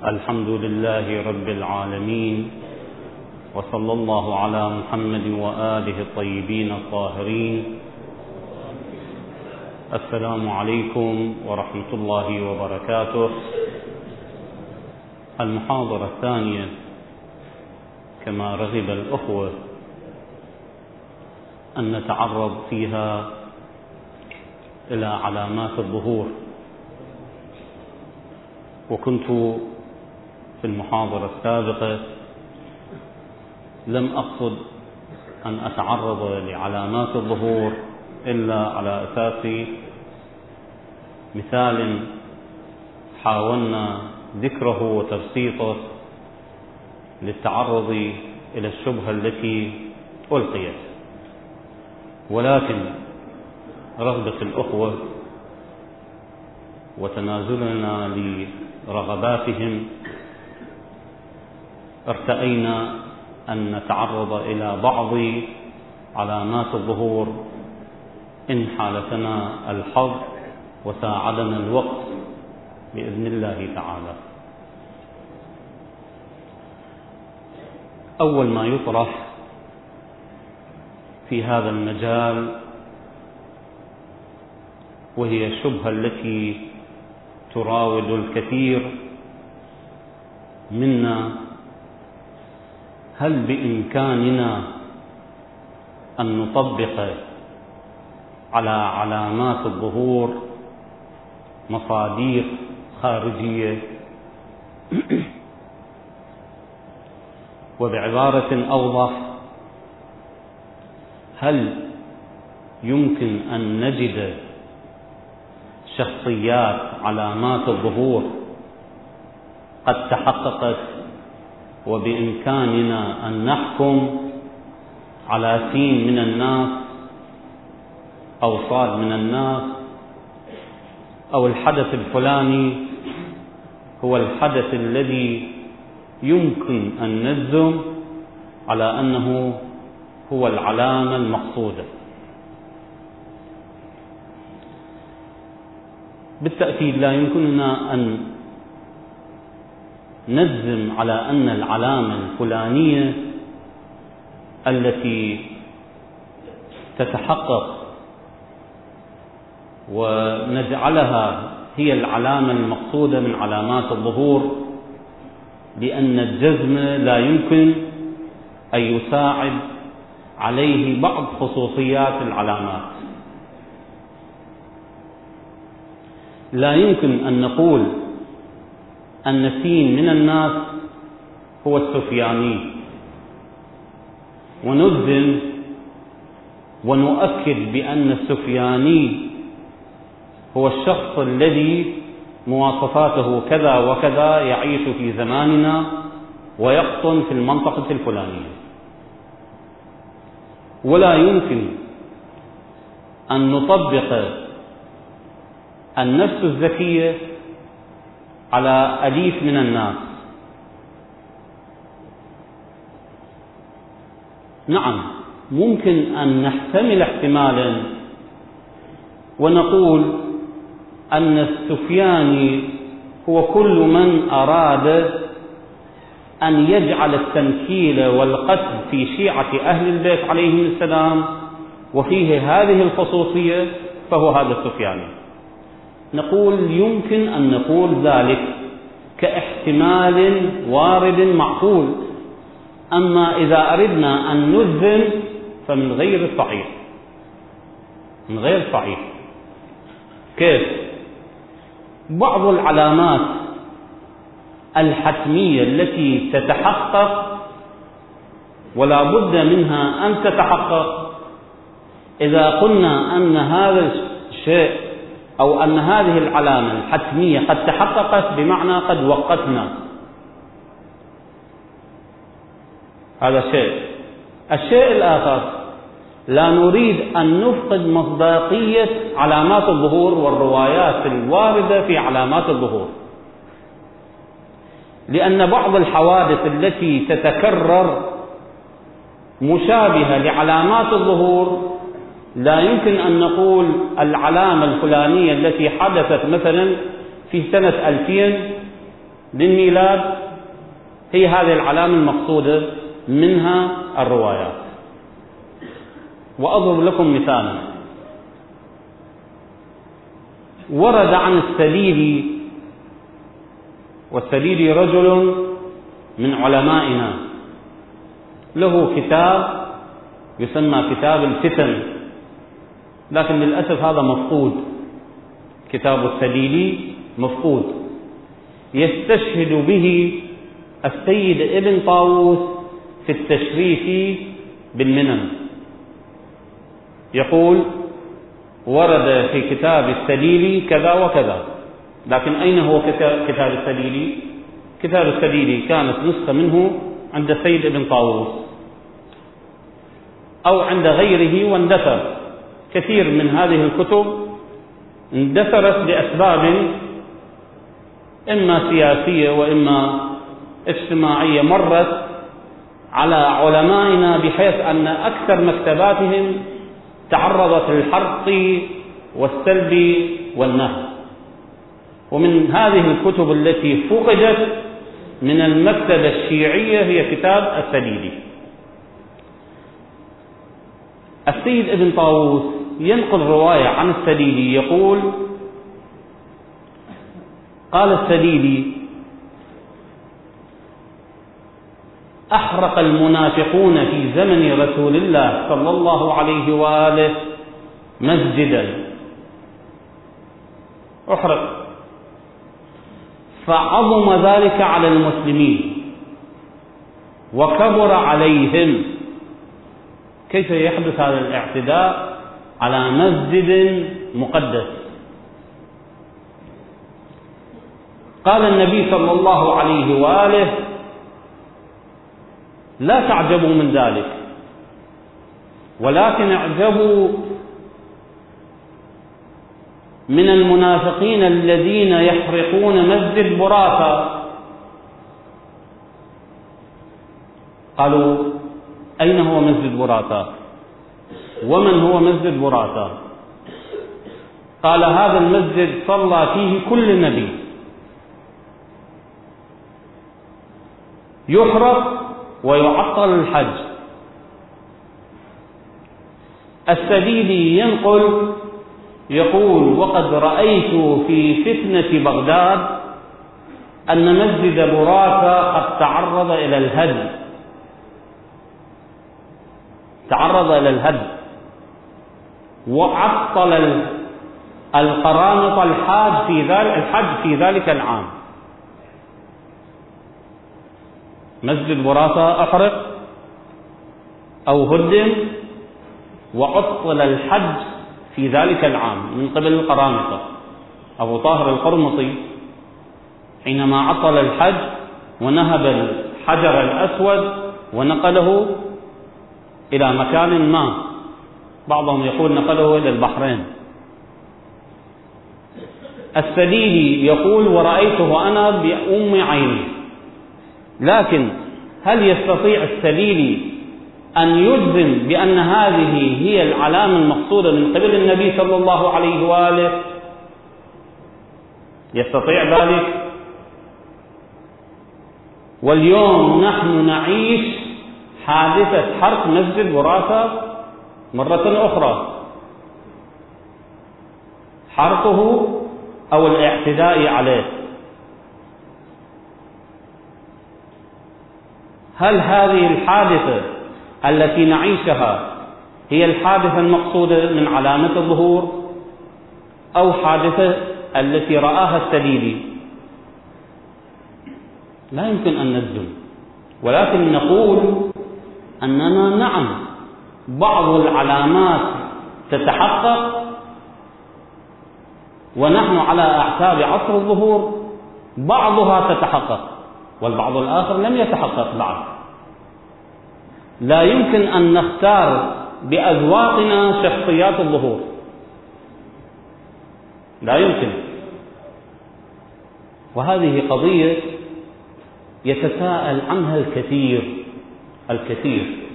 الحمد لله رب العالمين وصلى الله على محمد وآله الطيبين الطاهرين. السلام عليكم ورحمة الله وبركاته. المحاضرة الثانية كما رغب الأخوة أن نتعرض فيها إلى علامات الظهور. وكنت في المحاضرة السابقة لم أقصد أن أتعرض لعلامات الظهور إلا على أساس مثال حاولنا ذكره وتبسيطه للتعرض إلى الشبهة التي ألقيت. ولكن رغبة الأخوة وتنازلنا لرغباتهم ارتأينا أن نتعرض إلى بعض علامات الظهور إن حالتنا الحظ وساعدنا الوقت بإذن الله تعالى. أول ما يطرح في هذا المجال وهي الشبهة التي تراود الكثير منا هل بإمكاننا أن نطبق على علامات الظهور مصاديق خارجية؟ وبعبارة أوضح هل يمكن أن نجد شخصيات علامات الظهور قد تحققت وبإمكاننا أن نحكم على سين من الناس أو صاد من الناس أو الحدث الفلاني هو الحدث الذي يمكن أن نجزم على أنه هو العلامة المقصودة. بالتأكيد لا يمكننا أن نجزم على أن العلامة الفلانية التي تتحقق ونجعلها هي العلامة المقصودة من علامات الظهور لأن الجزم لا يمكن أن يساعد عليه بعض خصوصيات العلامات. لا يمكن أن نقول أن سين من الناس هو السفياني. ونجزم ونؤكد بأن السفياني هو الشخص الذي مواصفاته كذا وكذا يعيش في زماننا ويقطن في المنطقة الفلانية. ولا يمكن أن نطبق النفس الذكية على أليف من الناس نعم ممكن أن نحتمل احتمالا ونقول أن السفياني هو كل من أراد أن يجعل التنكيل والقتل في شيعة أهل البيت عليهم السلام وفيه هذه الخصوصية فهو هذا السفياني نقول يمكن أن نقول ذلك كاحتمال وارد معقول. أما إذا أردنا أن نجزم فمن غير صحيح. من غير صحيح. كيف؟ بعض العلامات الحتمية التي تتحقق ولا بد منها أن تتحقق. إذا قلنا أن هذا الشيء أو أن هذه العلامة الحتمية قد تحققت بمعنى قد وقتنا هذا شيء الشيء الآخر لا نريد أن نفقد مصداقية علامات الظهور والروايات الواردة في علامات الظهور. لأن بعض الحوادث التي تتكرر مشابهة لعلامات الظهور لا يمكن أن نقول العلامة الفلانية التي حدثت مثلا في سنة 2000 للميلاد هي هذه العلامة المقصودة منها الروايات. وأضرب لكم مثالا. ورد عن السليلي والسليلي رجل من علمائنا. له كتاب يسمى كتاب الفتن. لكن للأسف هذا مفقود. كتاب السليلي مفقود. يستشهد به السيد ابن طاووس في التشريف بالمنن. يقول ورد في كتاب السليلي كذا وكذا. لكن أين هو كتاب السليلي؟ كتاب السليلي كانت نسخة منه عند السيد ابن طاووس أو عند غيره واندثر. كثير من هذه الكتب اندثرت لأسباب إما سياسية وإما اجتماعية مرت على علمائنا بحيث أن أكثر مكتباتهم تعرضت للحرق والسلب والنهب. ومن هذه الكتب التي فقدت من المكتبة الشيعية هي كتاب السديدي. السيد ابن طاووس ينقل رواية عن السديدي يقول قال السديدي أحرق المنافقون في زمن رسول الله صلى الله عليه وآله مسجدا. أحرق. فعظم ذلك على المسلمين وكبر عليهم. كيف يحدث هذا الاعتداء؟ على مسجد مقدس. قال النبي صلى الله عليه وآله لا تعجبوا من ذلك ولكن اعجبوا من المنافقين الذين يحرقون مسجد براثة قالوا أين هو مسجد براثة ومن هو مسجد براثة قال هذا المسجد صلى فيه كل نبي. يحرق ويعطل الحج. السديدي ينقل يقول وقد رأيت في فتنة بغداد أن مسجد براكة قد تعرض إلى الهدم. تعرض إلى الهدم. وعطل القرامطة الحاج في ذلك الحج في ذلك العام. مسجد براثة أحرق أو هدم وعطل الحج في ذلك العام من قبل القرامطة أبو طاهر القرمطي حينما عطل الحج ونهب الحجر الأسود ونقله إلى مكان ما. بعضهم يقول نقله إلى البحرين. السليلي يقول ورأيته أنا بأم عيني. لكن هل يستطيع السليلي أن يجزم بأن هذه هي العلامة المقصودة من قبل النبي صلى الله عليه وآله؟ يستطيع ذلك؟ واليوم نحن نعيش حادثة حرق مسجد وراثة مرة أخرى. حرقه أو الاعتداء عليه. هل هذه الحادثة التي نعيشها هي الحادثة المقصودة من علامة الظهور أو حادثة التي رآها السديدي؟ لا يمكن أن نجزم ولكن نقول أننا نعم بعض العلامات تتحقق ونحن على أعتاب عصر الظهور بعضها تتحقق والبعض الآخر لم يتحقق بعد. لا يمكن أن نختار بأذواقنا شخصيات الظهور. لا يمكن. وهذه قضية يتساءل عنها الكثير الكثير.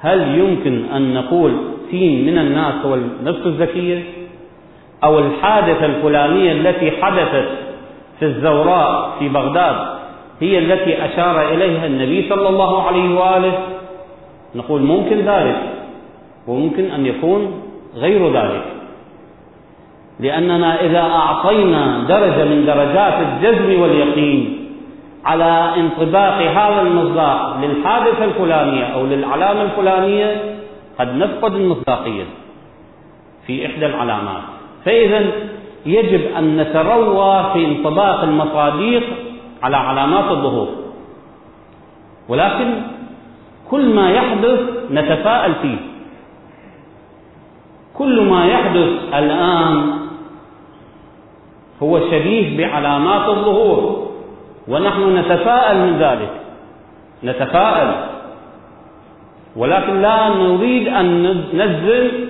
هل يمكن أن نقول سين من الناس هو النفس الذكية أو الحادثة الفلانية التي حدثت في الزوراء في بغداد هي التي أشار إليها النبي صلى الله عليه وآله؟ نقول ممكن ذلك وممكن أن يكون غير ذلك. لأننا إذا أعطينا درجة من درجات الجزم واليقين على انطباق هذا المصداق للحادثة الفلانية أو للعلامة الفلانية قد نفقد المصداقية في إحدى العلامات. فإذا يجب أن نتروى في انطباق المصاديق على علامات الظهور. ولكن كل ما يحدث نتفاءل فيه. كل ما يحدث الآن هو شبيه بعلامات الظهور. ونحن نتفاءل من ذلك. نتفاءل. ولكن لا نريد أن ننزل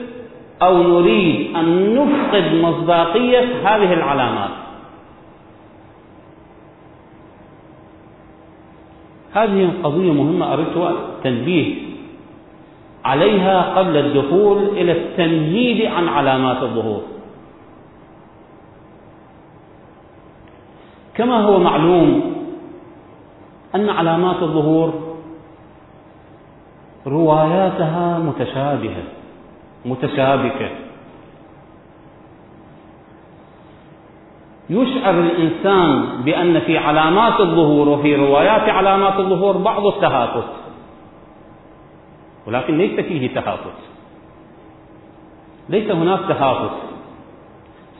أو نريد أن نفقد مصداقية هذه العلامات. هذه قضية مهمة أردت تنبيه عليها قبل الدخول إلى التمهيد عن علامات الظهور. كما هو معلوم أن علامات الظهور رواياتها متشابهة متشابكة. يشعر الإنسان بأن في علامات الظهور وفي روايات علامات الظهور بعض التهافت ولكن ليس فيه تهافت ليس هناك تهافت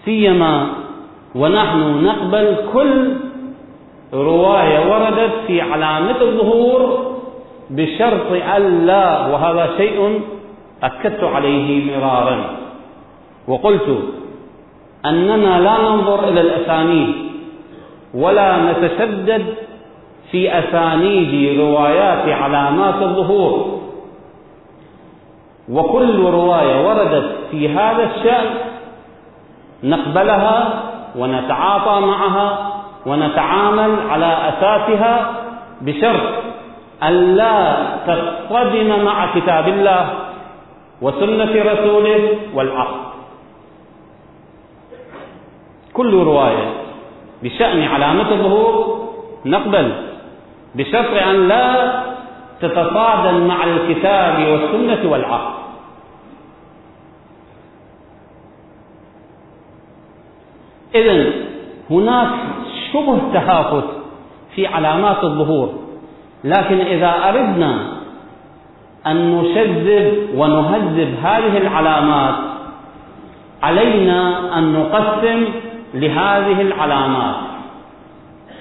سيما ونحن نقبل كل رواية وردت في علامة الظهور بشرط ألا وهذا شيء أكدت عليه مرارا. وقلت أننا لا ننظر إلى الأسانيد ولا نتشدد في أسانيد روايات علامات الظهور. وكل رواية وردت في هذا الشأن نقبلها ونتعاطى معها ونتعامل على أساسها بشرط ألا تصطدم مع كتاب الله وسنة رسوله والعقل. كل رواية بشأن علامة الظهور نقبل بشرط أن لا تتصادم مع الكتاب والسنة والعقل. إذا هناك شبه تهافت في علامات الظهور. لكن إذا أردنا أن نشذب ونهذب هذه العلامات علينا أن نقسم لهذه العلامات.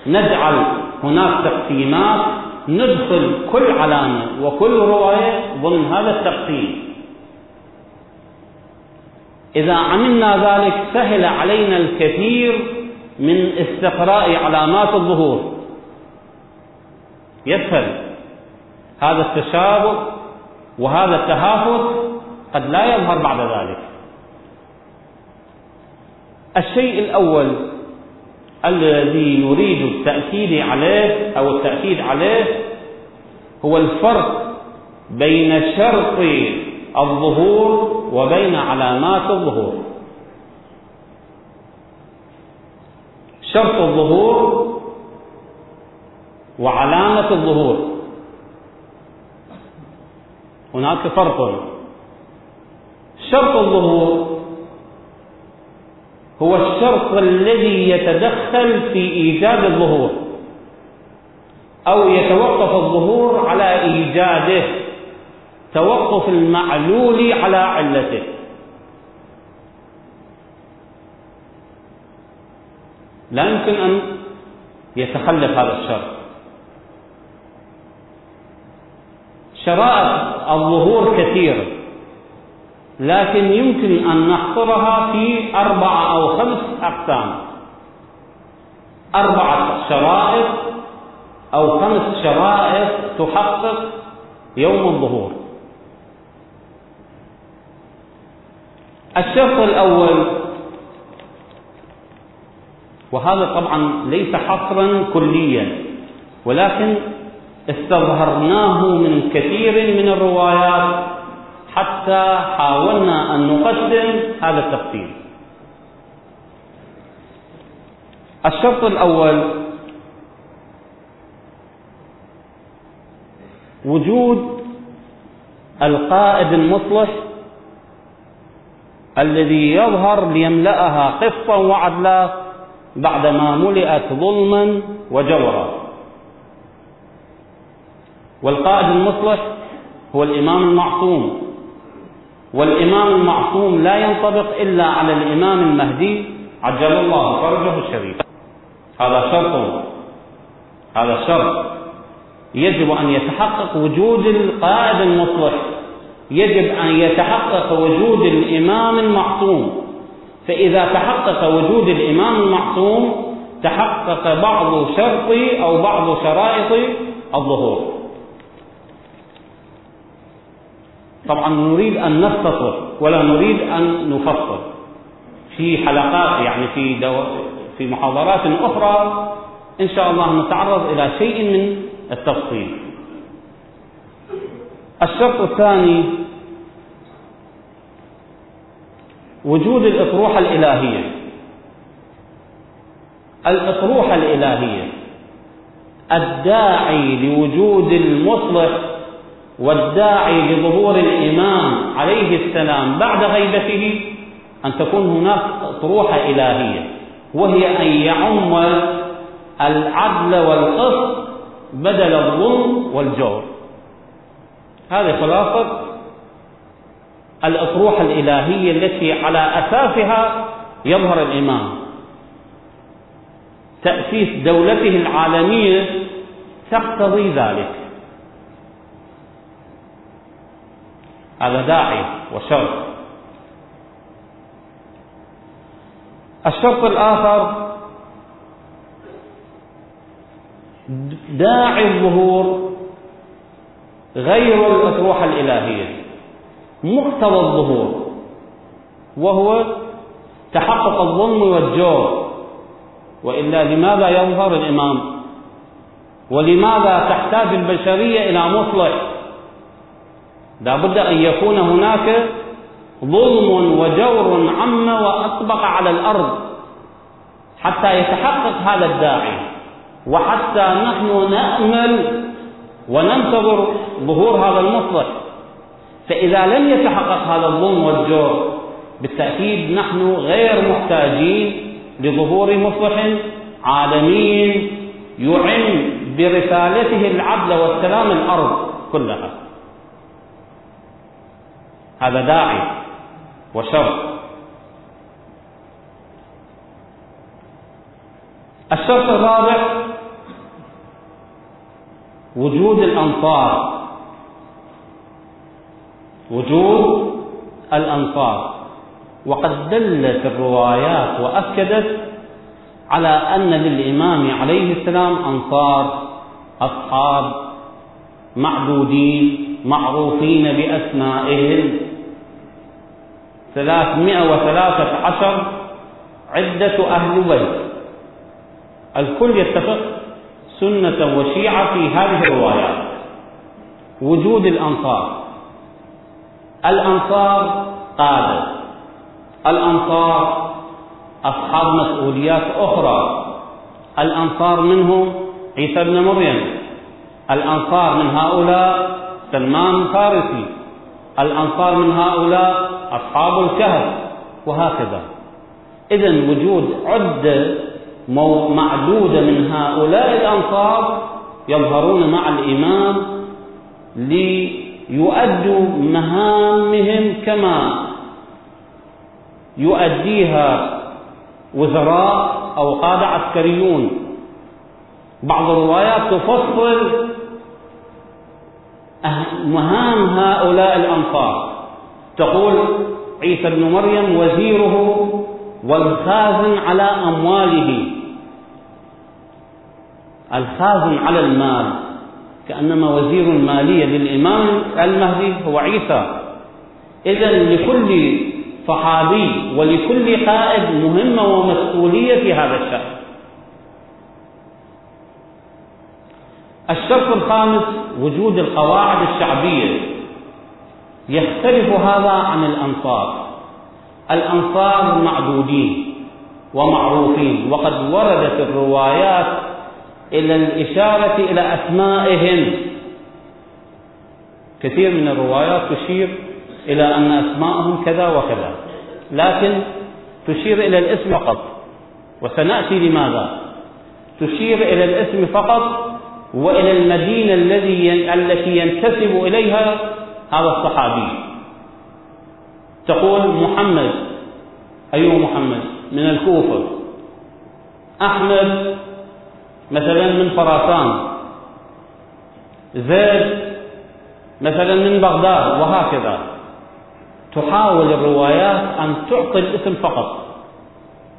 نجعل هناك تقسيمات ندخل كل علامة وكل رواية ضمن هذا التقسيم. إذا عملنا ذلك سهل علينا الكثير من استقراء علامات الظهور. يسهل. هذا التشابه وهذا التهافت قد لا يظهر بعد ذلك. الشيء الأول الذي نريد التأكيد عليه أو التأكيد عليه هو الفرق بين شرط الظهور وبين علامات الظهور. شرط الظهور وعلامة الظهور. هناك فرق. شرط الظهور هو الشرط الذي يتدخل في إيجاد الظهور أو يتوقف الظهور على إيجاده. توقف المعلول على علته. لا يمكن أن يتخلف هذا الشرط شرائط الظهور كثيرة لكن يمكن أن نحصرها في أربعة أو خمس أقسام. أربعة شرائط أو خمس شرائط تحقق يوم الظهور. الشرط الأول. وهذا طبعا ليس حصرا كليا ولكن استظهرناه من كثير من الروايات حتى حاولنا أن نقسم هذا التقسيم الشرط الأول وجود القائد المصلح الذي يظهر ليملأها قسطا وعدلا بعدما ملئت ظلما وجورا والقائد المصلح هو الإمام المعصوم. والإمام المعصوم لا ينطبق إلا على الإمام المهدي عجل الله فرجه الشريف. هذا شرط. هذا شرط. يجب أن يتحقق وجود القائد المصلح. يجب أن يتحقق وجود الإمام المعصوم. فإذا تحقق وجود الإمام المعصوم تحقق بعض شرط أو بعض شرائط الظهور. طبعا نريد أن نختصر ولا نريد أن نفصل في حلقات يعني في دو... في محاضرات أخرى إن شاء الله نتعرض إلى شيء من التفصيل. الشرط الثاني وجود الأطروحة الإلهية. الأطروحة الإلهية الداعي لوجود المصلح والداعي لظهور الإمام عليه السلام بعد غيبته أن تكون هناك أطروحة إلهية وهي أن يعم العدل والقسط بدل الظلم والجور. هذه خلاصة الأطروحة الإلهية التي على أساسها يظهر الإمام. تأسيس دولته العالمية تقتضي ذلك. هذا داعي وشرط. الشرط الآخر داعي الظهور غير الأطروحة الإلهية. مقتضى الظهور. وهو تحقق الظلم والجور. وإلا لماذا يظهر الإمام؟ ولماذا تحتاج البشرية إلى مصلح؟ لا بد أن يكون هناك ظلم وجور عم وأطبق على الأرض حتى يتحقق هذا الداعي. وحتى نحن نأمل وننتظر ظهور هذا المصلح فإذا لم يتحقق هذا الظلم والجور بالتأكيد نحن غير محتاجين لظهور مصلح عالمي يعم برسالته العدل والسلام الأرض كلها. هذا داعي وشرط. الشرط الرابع وجود الأنصار. وجود الأنصار. وقد دلت الروايات وأكدت على أن للإمام عليه السلام أنصار أصحاب معدودين معروفين بأسمائهم. ثلاثمائة وثلاثة عشر عدة أهل بيت الكل يتفق سنة وشيعة في هذه الروايات. وجود الأنصار. الأنصار قادة. الأنصار أصحاب مسؤوليات أخرى. الأنصار منهم عيسى بن مريم. الأنصار من هؤلاء سلمان الفارسي. الأنصار من هؤلاء أصحاب الكهف. وهكذا. إذا وجود عدة معدودة من هؤلاء الأنصار يظهرون مع الإمام ليؤدوا مهامهم كما يؤديها وزراء أو قادة عسكريون. بعض الروايات تفصل مهام هؤلاء الأنصار. تقول عيسى بن مريم وزيره والخازن على أمواله. الخازن على المال. كأنما وزير المالية للإمام المهدي هو عيسى. إذا لكل صحابي ولكل قائد مهمة ومسؤولية في هذا الشأن. الشرط الخامس وجود القواعد الشعبية. يختلف هذا عن الأنصار. الأنصار معدودين ومعروفين وقد وردت الروايات إلى الإشارة إلى أسمائهم. كثير من الروايات تشير إلى أن أسماءهم كذا وكذا لكن تشير إلى الاسم فقط. وسنأتي لماذا؟ تشير إلى الاسم فقط وإلى المدينة الذي التي ينتسب إليها هذا الصحابي. تقول محمد. أيها محمد من الكوفة. أحمد مثلا من خراسان زيد مثلا من بغداد وهكذا. تحاول الروايات أن تعطي الاسم فقط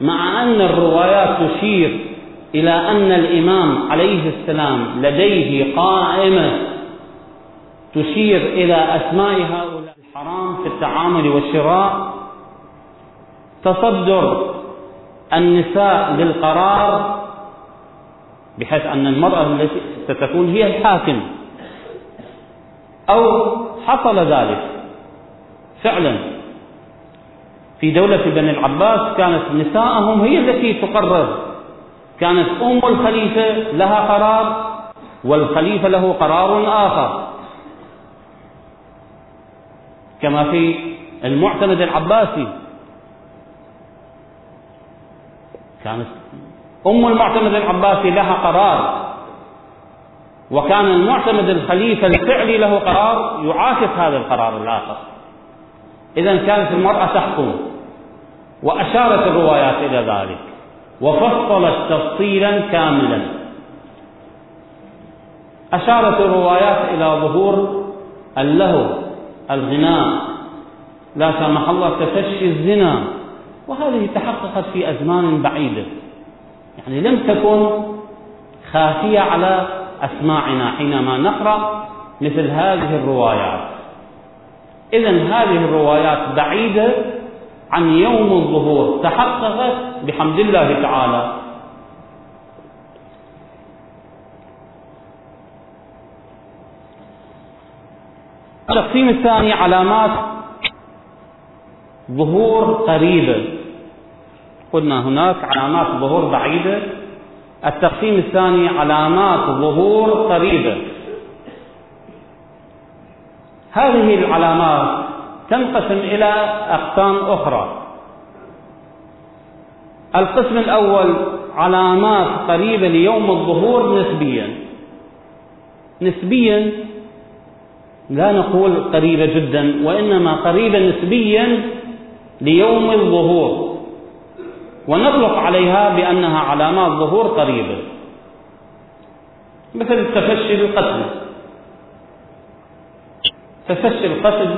مع أن الروايات تشير إلى أن الإمام عليه السلام لديه قائمة تشير إلى أسماء هؤلاء الحرام في التعامل والشراء. تصدر النساء للقرار بحيث أن المرأة التي ستكون هي الحاكم. أو حصل ذلك. فعلا. في دولة بني العباس كانت نساءهم هي التي تقرر. كانت أم الخليفة لها قرار والخليفة له قرار آخر. كما في المعتمد العباسي. كانت أم المعتمد العباسي لها قرار. وكان المعتمد الخليفة الفعلي له قرار يعاكس هذا القرار الآخر. إذا كانت المرأة تحكم وأشارت الروايات إلى ذلك وفصلت تفصيلا كاملا. أشارت الروايات إلى ظهور اللهو الغناء لا سمح الله تفشي الزنا. وهذه تحققت في أزمان بعيدة. يعني لم تكن خافية على أسماعنا حينما نقرأ مثل هذه الروايات. إذا هذه الروايات بعيدة عن يوم الظهور تحققت بحمد الله تعالى. التقسيم الثاني علامات ظهور قريبة. قلنا هناك علامات ظهور بعيدة. التقسيم الثاني علامات ظهور قريبة. هذه العلامات تنقسم إلى أقسام أخرى. القسم الأول علامات قريبة ليوم الظهور نسبيا. نسبيا لا نقول قريبة جدا وإنما قريبة نسبيا ليوم الظهور. ونطلق عليها بأنها علامات ظهور قريبة. مثل تفشي القتل تفشي القتل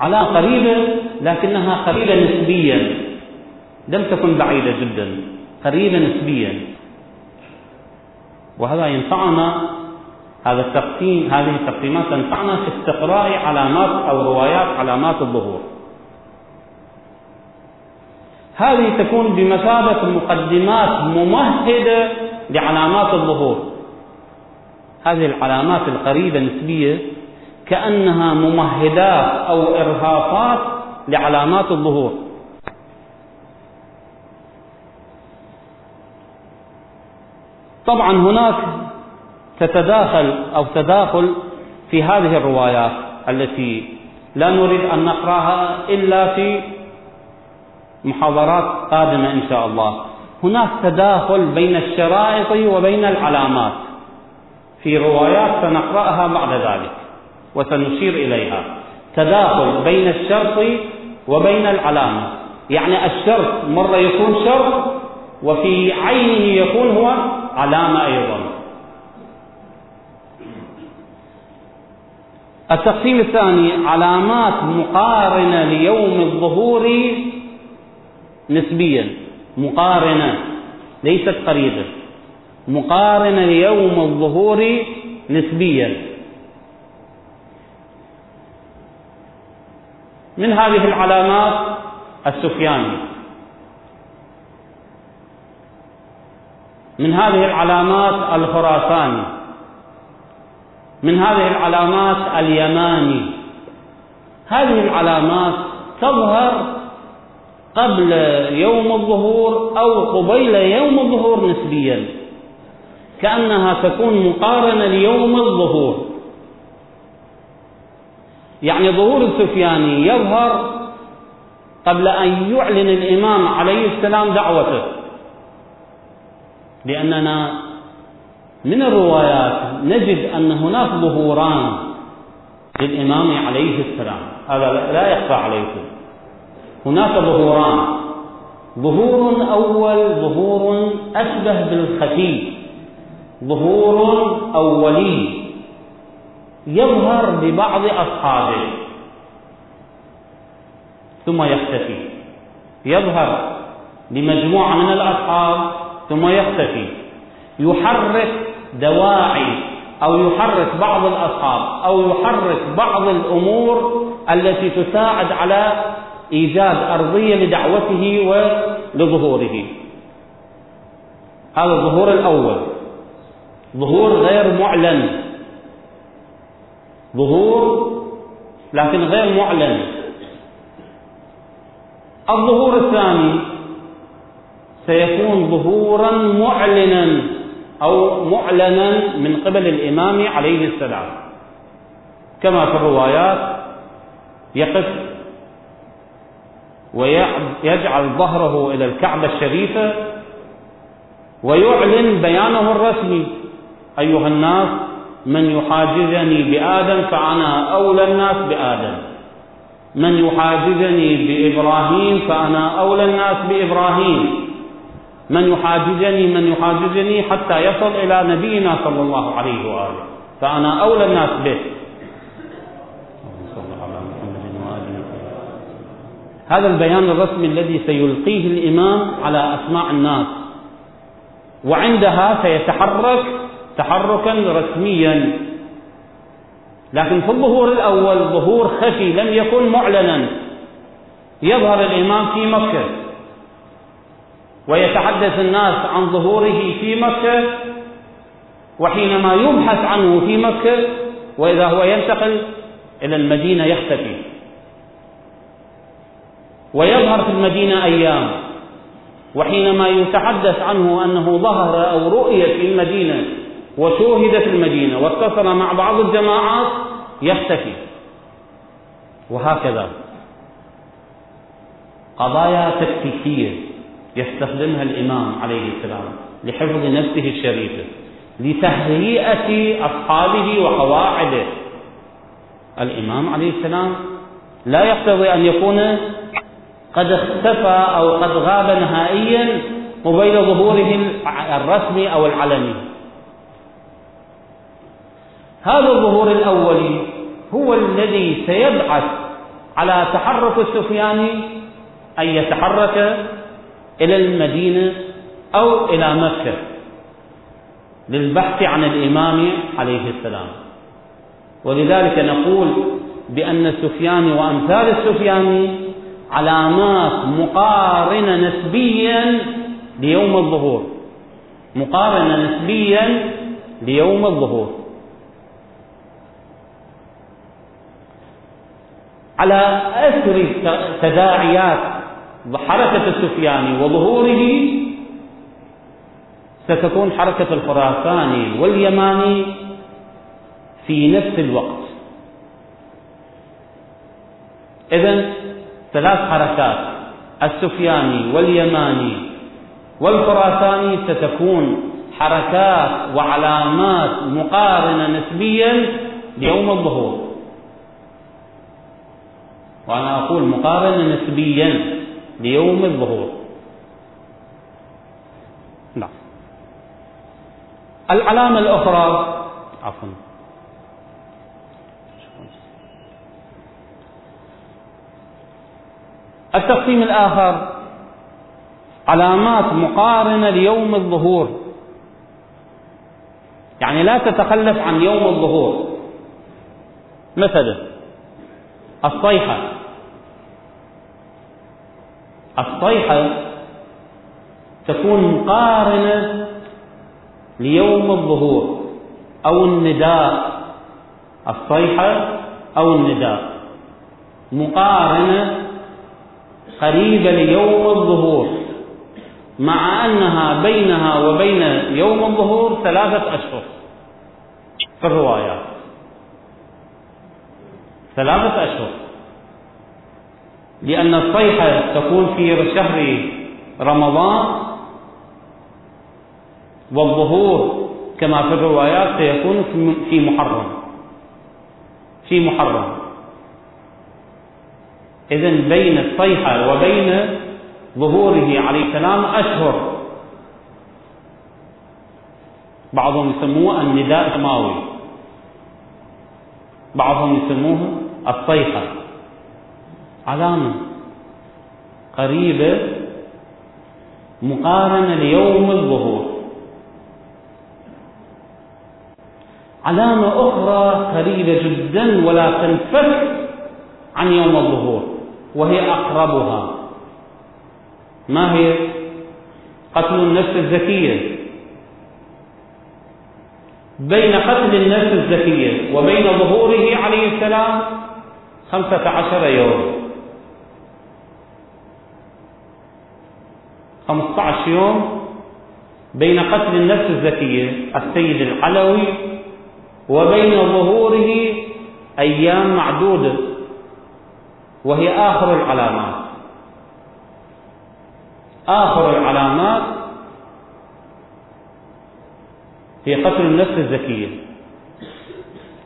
على قريبة لكنها قريبة نسبيا. لم تكن بعيدة جدا. قريبة نسبيا. وهذا ينفعنا هذا التقسيم هذه التقسيمات تنفعنا في استقراء علامات أو روايات علامات الظهور. هذه تكون بمثابة مقدمات ممهدة لعلامات الظهور. هذه العلامات القريبة نسبية كأنها ممهدات أو إرهاصات لعلامات الظهور. طبعا هناك تتداخل أو تداخل في هذه الروايات التي لا نريد أن نقرأها إلا في محاضرات قادمة إن شاء الله. هناك تداخل بين الشرائط وبين العلامات. في روايات سنقرأها بعد ذلك وسنشير إليها. تداخل بين الشرط وبين العلامة. يعني الشرط مرة يكون شرط وفي عينه يكون هو علامة أيضا. التقسيم الثاني علامات مقارنة ليوم الظهور نسبيا مقارنة ليست قريبة. مقارنة ليوم الظهور نسبيا. من هذه العلامات؟ السفياني من هذه العلامات الخراساني من هذه العلامات اليماني. هذه العلامات تظهر قبل يوم الظهور أو قبيل يوم الظهور نسبيا. كأنها تكون مقارنة ليوم الظهور. يعني ظهور السفياني يظهر قبل أن يعلن الإمام عليه السلام دعوته. لأننا من الروايات نجد أن هناك ظهوران للإمام عليه السلام. هذا لا يخفى عليكم. هناك ظهوران. ظهور أول ظهور أشبه بالخفي. ظهور أولي. يظهر ببعض أصحابه. ثم يختفي. يظهر لمجموعة من الأصحاب ثم يختفي. يحرك دواعي أو يحرك بعض الأصحاب أو يحرك بعض الأمور التي تساعد على إيجاد أرضية لدعوته ولظهوره. هذا الظهور الأول. ظهور غير معلن. ظهور لكن غير معلن. الظهور الثاني سيكون ظهورا معلنا أو معلنا من قبل الإمام عليه السلام. كما في الروايات يقف ويجعل ظهره إلى الكعبة الشريفة ويعلن بيانه الرسمي. أيها الناس من يحاجزني بآدم فأنا أولى الناس بآدم. من يحاجزني بإبراهيم فأنا أولى الناس بإبراهيم. من يحاججني من يحاججني حتى يصل إلى نبينا صلى الله عليه وآله فأنا أولى الناس به. هذا البيان الرسمي الذي سيلقيه الإمام على أسماع الناس. وعندها سيتحرك تحركا رسميا. لكن في الظهور الأول ظهور خفي لم يكن معلنا. يظهر الإمام في مكة. ويتحدث الناس عن ظهوره في مكة. وحينما يبحث عنه في مكة وإذا هو ينتقل إلى المدينة يختفي. ويظهر في المدينة أيام وحينما يتحدث عنه أنه ظهر أو رؤية في المدينة وشوهد في المدينة واتصل مع بعض الجماعات يختفي. وهكذا. قضايا تكتيكية يستخدمها الإمام عليه السلام لحفظ نفسه الشريفة لتهيئة أصحابه وقواعده. الإمام عليه السلام لا يقتضي أن يكون قد اختفى أو قد غاب نهائيا قبيل ظهوره الرسمي أو العلني هذا الظهور الأولي هو الذي سيبعث على تحرك السفياني أن يتحرك إلى المدينة أو إلى مكة للبحث عن الإمام عليه السلام. ولذلك نقول بأن السفياني وأمثال السفياني علامات مقارنة نسبيا ليوم الظهور. مقارنة نسبيا ليوم الظهور. على أثر تداعيات حركة السفياني وظهوره ستكون حركة الخراساني واليماني في نفس الوقت. إذا ثلاث حركات السفياني واليماني والخراساني ستكون حركات وعلامات مقارنة نسبيا ليوم الظهور. وأنا أقول مقارنة نسبيا ليوم الظهور. نعم. العلامة الأخرى عفوا. التقسيم الآخر. علامات مقارنة ليوم الظهور. يعني لا تتخلف عن يوم الظهور. مثلا الصيحة. الصيحة تكون مقارنة ليوم الظهور أو النداء. الصيحة أو النداء. مقارنة قريبة ليوم الظهور مع أنها بينها وبين يوم الظهور ثلاثة أشهر في الروايات ثلاثة أشهر. لأن الصيحة تكون في شهر رمضان والظهور كما في الروايات سيكون في محرم. في محرم. إذا بين الصيحة وبين ظهوره عليه السلام أشهر. بعضهم يسموه النداء السماوي. بعضهم يسموه الصيحة. علامة قريبة مقارنة ليوم الظهور. علامة أخرى قريبة جدا ولا تنفك عن يوم الظهور. وهي أقربها. ما هي؟ قتل النفس الزكية. بين قتل النفس الزكية وبين ظهوره عليه السلام خمسة عشر يوم. خمسة عشر يوم بين قتل النفس الزكية السيد العلوي وبين ظهوره أيام معدودة. وهي آخر العلامات. آخر العلامات هي قتل النفس الزكية.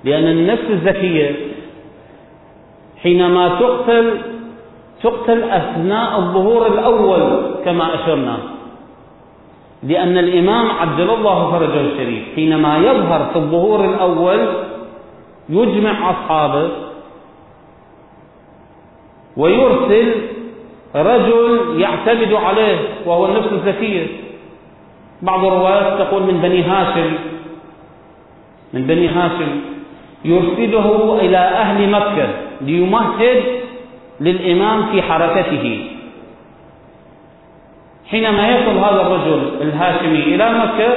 لأن النفس الزكية حينما تقتل تقتل أثناء الظهور الأول كما أشرنا. لأن الإمام عجل الله فرجه الشريف حينما يظهر في الظهور الأول يجمع أصحابه ويرسل رجل يعتمد عليه وهو النفس الزكية بعض الروايات تقول من بني هاشم من بني هاشم. يرسله إلى أهل مكة ليمهد للإمام في حركته. حينما يصل هذا الرجل الهاشمي إلى مكة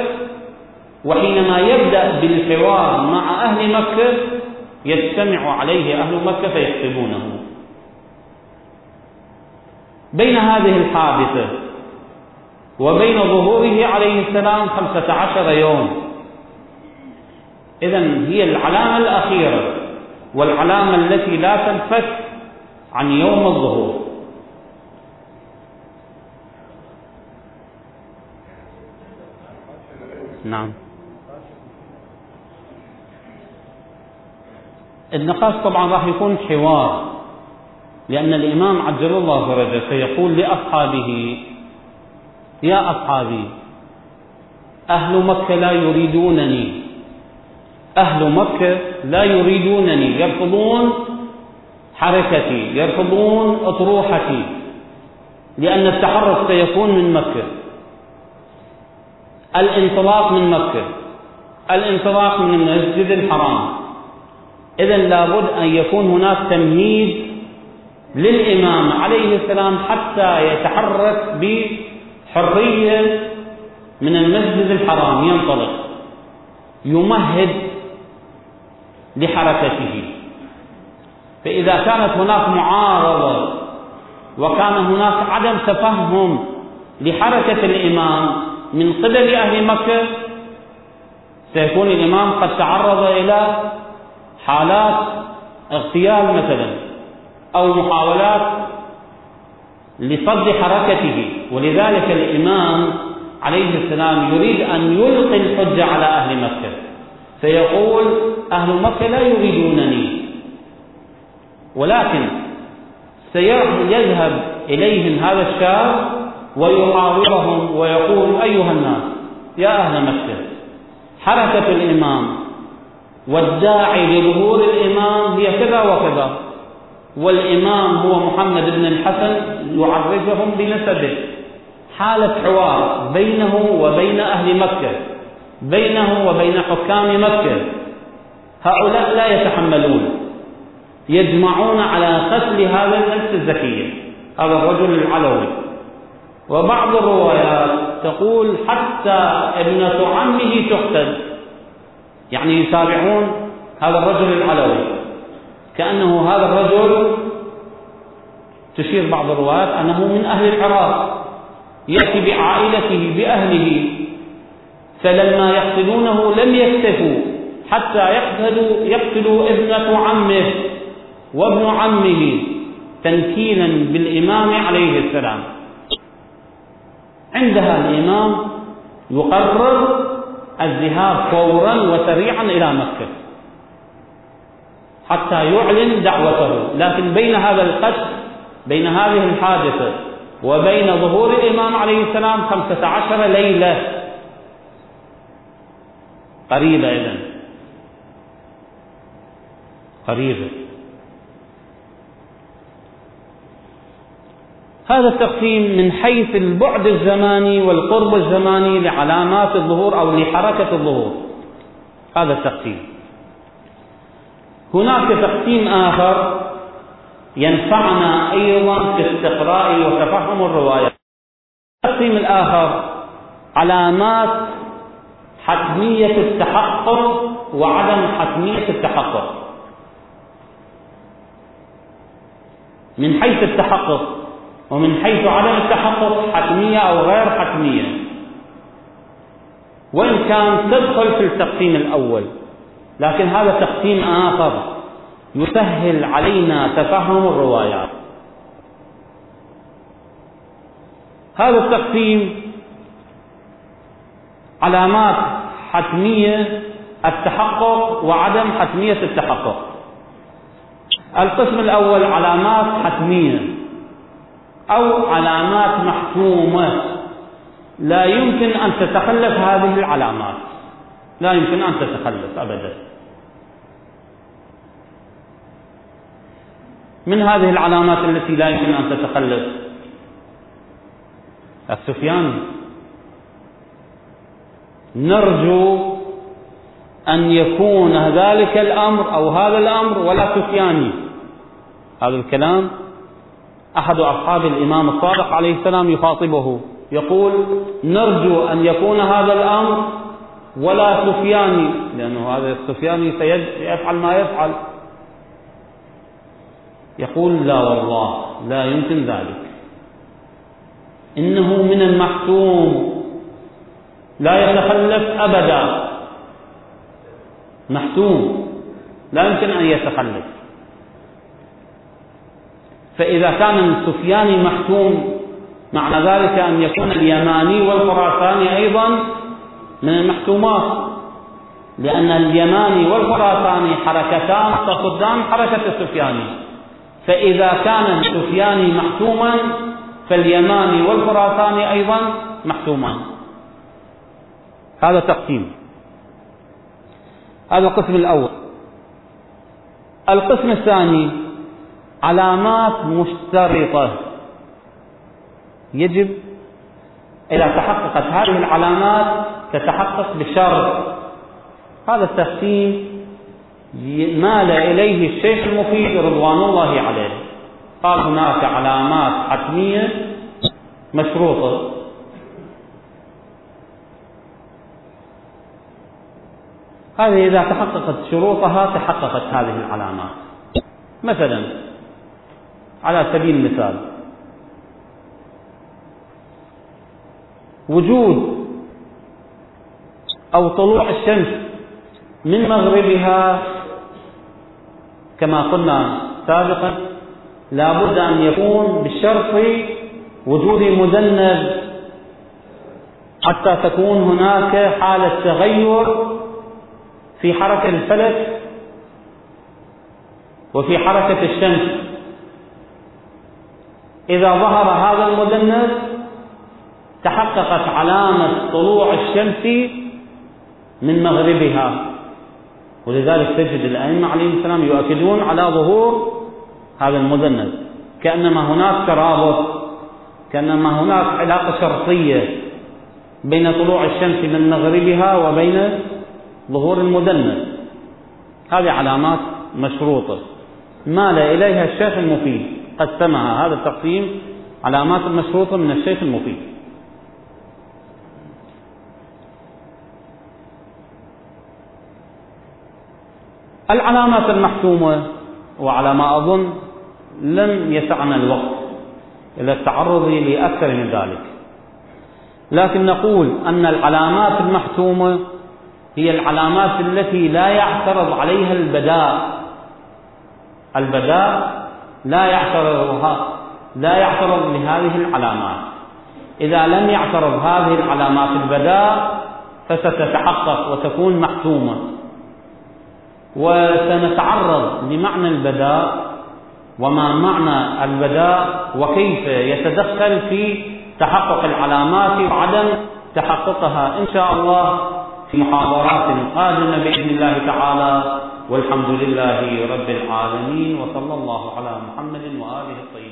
وحينما يبدأ بالحوار مع أهل مكة يجتمع عليه أهل مكة فيحسبونه بين هذه الحادثة وبين ظهوره عليه السلام خمسة عشر يوم. إذا هي العلامة الأخيرة والعلامة التي لا تنفك عن يوم الظهور. نعم. النقاش طبعا راح يكون حوار. لأن الإمام عجل الله فرجه سيقول لأصحابه يا أصحابي أهل مكة لا يريدونني. أهل مكة لا يريدونني. يرفضون حركتي يرفضون أطروحتي. لأن التحرك سيكون من مكة. الانطلاق من مكة. الانطلاق من المسجد الحرام. إذا لابد أن يكون هناك تمهيد للإمام عليه السلام حتى يتحرك بحرية من المسجد الحرام ينطلق يمهد لحركته. فإذا كانت هناك معارضة وكان هناك عدم تفهم لحركة الإمام من قبل أهل مكة سيكون الإمام قد تعرض إلى حالات اغتيال مثلا. أو محاولات لصد حركته. ولذلك الإمام عليه السلام يريد أن يلقي الحجة على أهل مكة. فيقول أهل مكة لا يريدونني. ولكن سيذهب إليهم هذا الشاب ويحاورهم ويقول أيها الناس يا أهل مكة حركة الإمام والداعي لظهور الإمام هي كذا وكذا. والإمام هو محمد بن الحسن يعرفهم بنسبه. حالة حوار بينه وبين أهل مكة بينه وبين حكام مكة. هؤلاء لا يتحملون يجمعون على قتل هذا النفس الزكية هذا الرجل العلوي. وبعض الروايات تقول حتى ابنة عمه تقتل. يعني يتابعون هذا الرجل العلوي. كأنه هذا الرجل تشير بعض الروايات أنه من أهل العراق يأتي بعائلته بأهله. فلما يقتلونه لم يكتفوا حتى يقتلوا, يقتلوا ابنة عمه وابن عمه تنكيلا بالإمام عليه السلام. عندها الإمام يقرر الذهاب فورا وسريعا إلى مكة. حتى يعلن دعوته. لكن بين هذا القتل بين هذه الحادثة وبين ظهور الإمام عليه السلام خمسة عشر ليلة. قريبة إذن. قريبة. هذا التقسيم من حيث البعد الزماني والقرب الزماني لعلامات الظهور أو لحركة الظهور. هذا التقسيم. هناك تقسيم آخر ينفعنا أيضا في استقراء وتفهم الروايات التقسيم الآخر علامات حتمية التحقق وعدم حتمية التحقق. من حيث التحقق ومن حيث عدم التحقق حتمية أو غير حتمية. وإن كان تدخل في التقسيم الأول لكن هذا تقسيم آخر يسهل علينا تفهم الروايات. هذا التقسيم علامات حتمية التحقق وعدم حتمية التحقق. القسم الأول علامات حتمية أو علامات محتومة لا يمكن أن تتخلف هذه العلامات. لا يمكن أن تتخلف أبدا. من هذه العلامات التي لا يمكن أن تتخلف السفياني نرجو أن يكون ذلك الأمر أو هذا الأمر ولا سفياني. هذا الكلام أحد أصحاب الإمام الصادق عليه السلام يخاطبه. يقول نرجو أن يكون هذا الأمر ولا سفياني لأنه هذا السفياني سيفعل ما يفعل. يقول لا والله لا يمكن ذلك. إنه من المحتوم لا يتخلف أبدا. محتوم لا يمكن أن يتخلف. فإذا كان السفياني محتوم معنى ذلك أن يكون اليماني والخراساني أيضا من المحتومات لأن اليماني والخراساني حركتان تصدان حركة السفياني فإذا كان السفياني محتوما فاليماني والخراساني أيضا محتومان هذا تقسيم. هذا القسم الأول. القسم الثاني علامات مشترطة. يجب إذا تحققت هذه العلامات تتحقق بشرط هذا التقسيم مال إليه الشيخ المفيد رضوان الله عليه. قال هناك علامات حتمية مشروطة. هذه إذا تحققت شروطها تحققت هذه العلامات. مثلا على سبيل المثال وجود أو طلوع الشمس من مغربها كما قلنا سابقا لا بد أن يكون بالشرط وجود مذنب. حتى تكون هناك حالة تغير في حركة الفلك وفي حركة الشمس. إذا ظهر هذا المدنس تحققت علامة طلوع الشمس من مغربها. ولذلك تجد الأئمة عليهم السلام يؤكدون على ظهور هذا المدنس كأنما هناك ترابط كأنما هناك علاقة شرطية بين طلوع الشمس من مغربها وبين ظهور المدنس هذه علامات مشروطة. مال إليها الشيخ المفيد. قسمها هذا التقسيم علامات مشروطة من الشيخ المفيد. العلامات المحتومة وعلى ما أظن لم يسعنا الوقت إلى التعرض لأكثر من ذلك. لكن نقول أن العلامات المحتومة هي العلامات التي لا يعترض عليها البداء. البداء لا يعترضها لا يعترض لهذه العلامات. إذا لم يعترض هذه العلامات البداء فستتحقق وتكون محتومة وسنتعرض لمعنى البداء وما معنى البداء وكيف يتدخل في تحقق العلامات وعدم تحققها إن شاء الله في محاضرات قادمة بإذن الله تعالى. والحمد لله رب العالمين وصلى الله على محمد وآله الطيبين.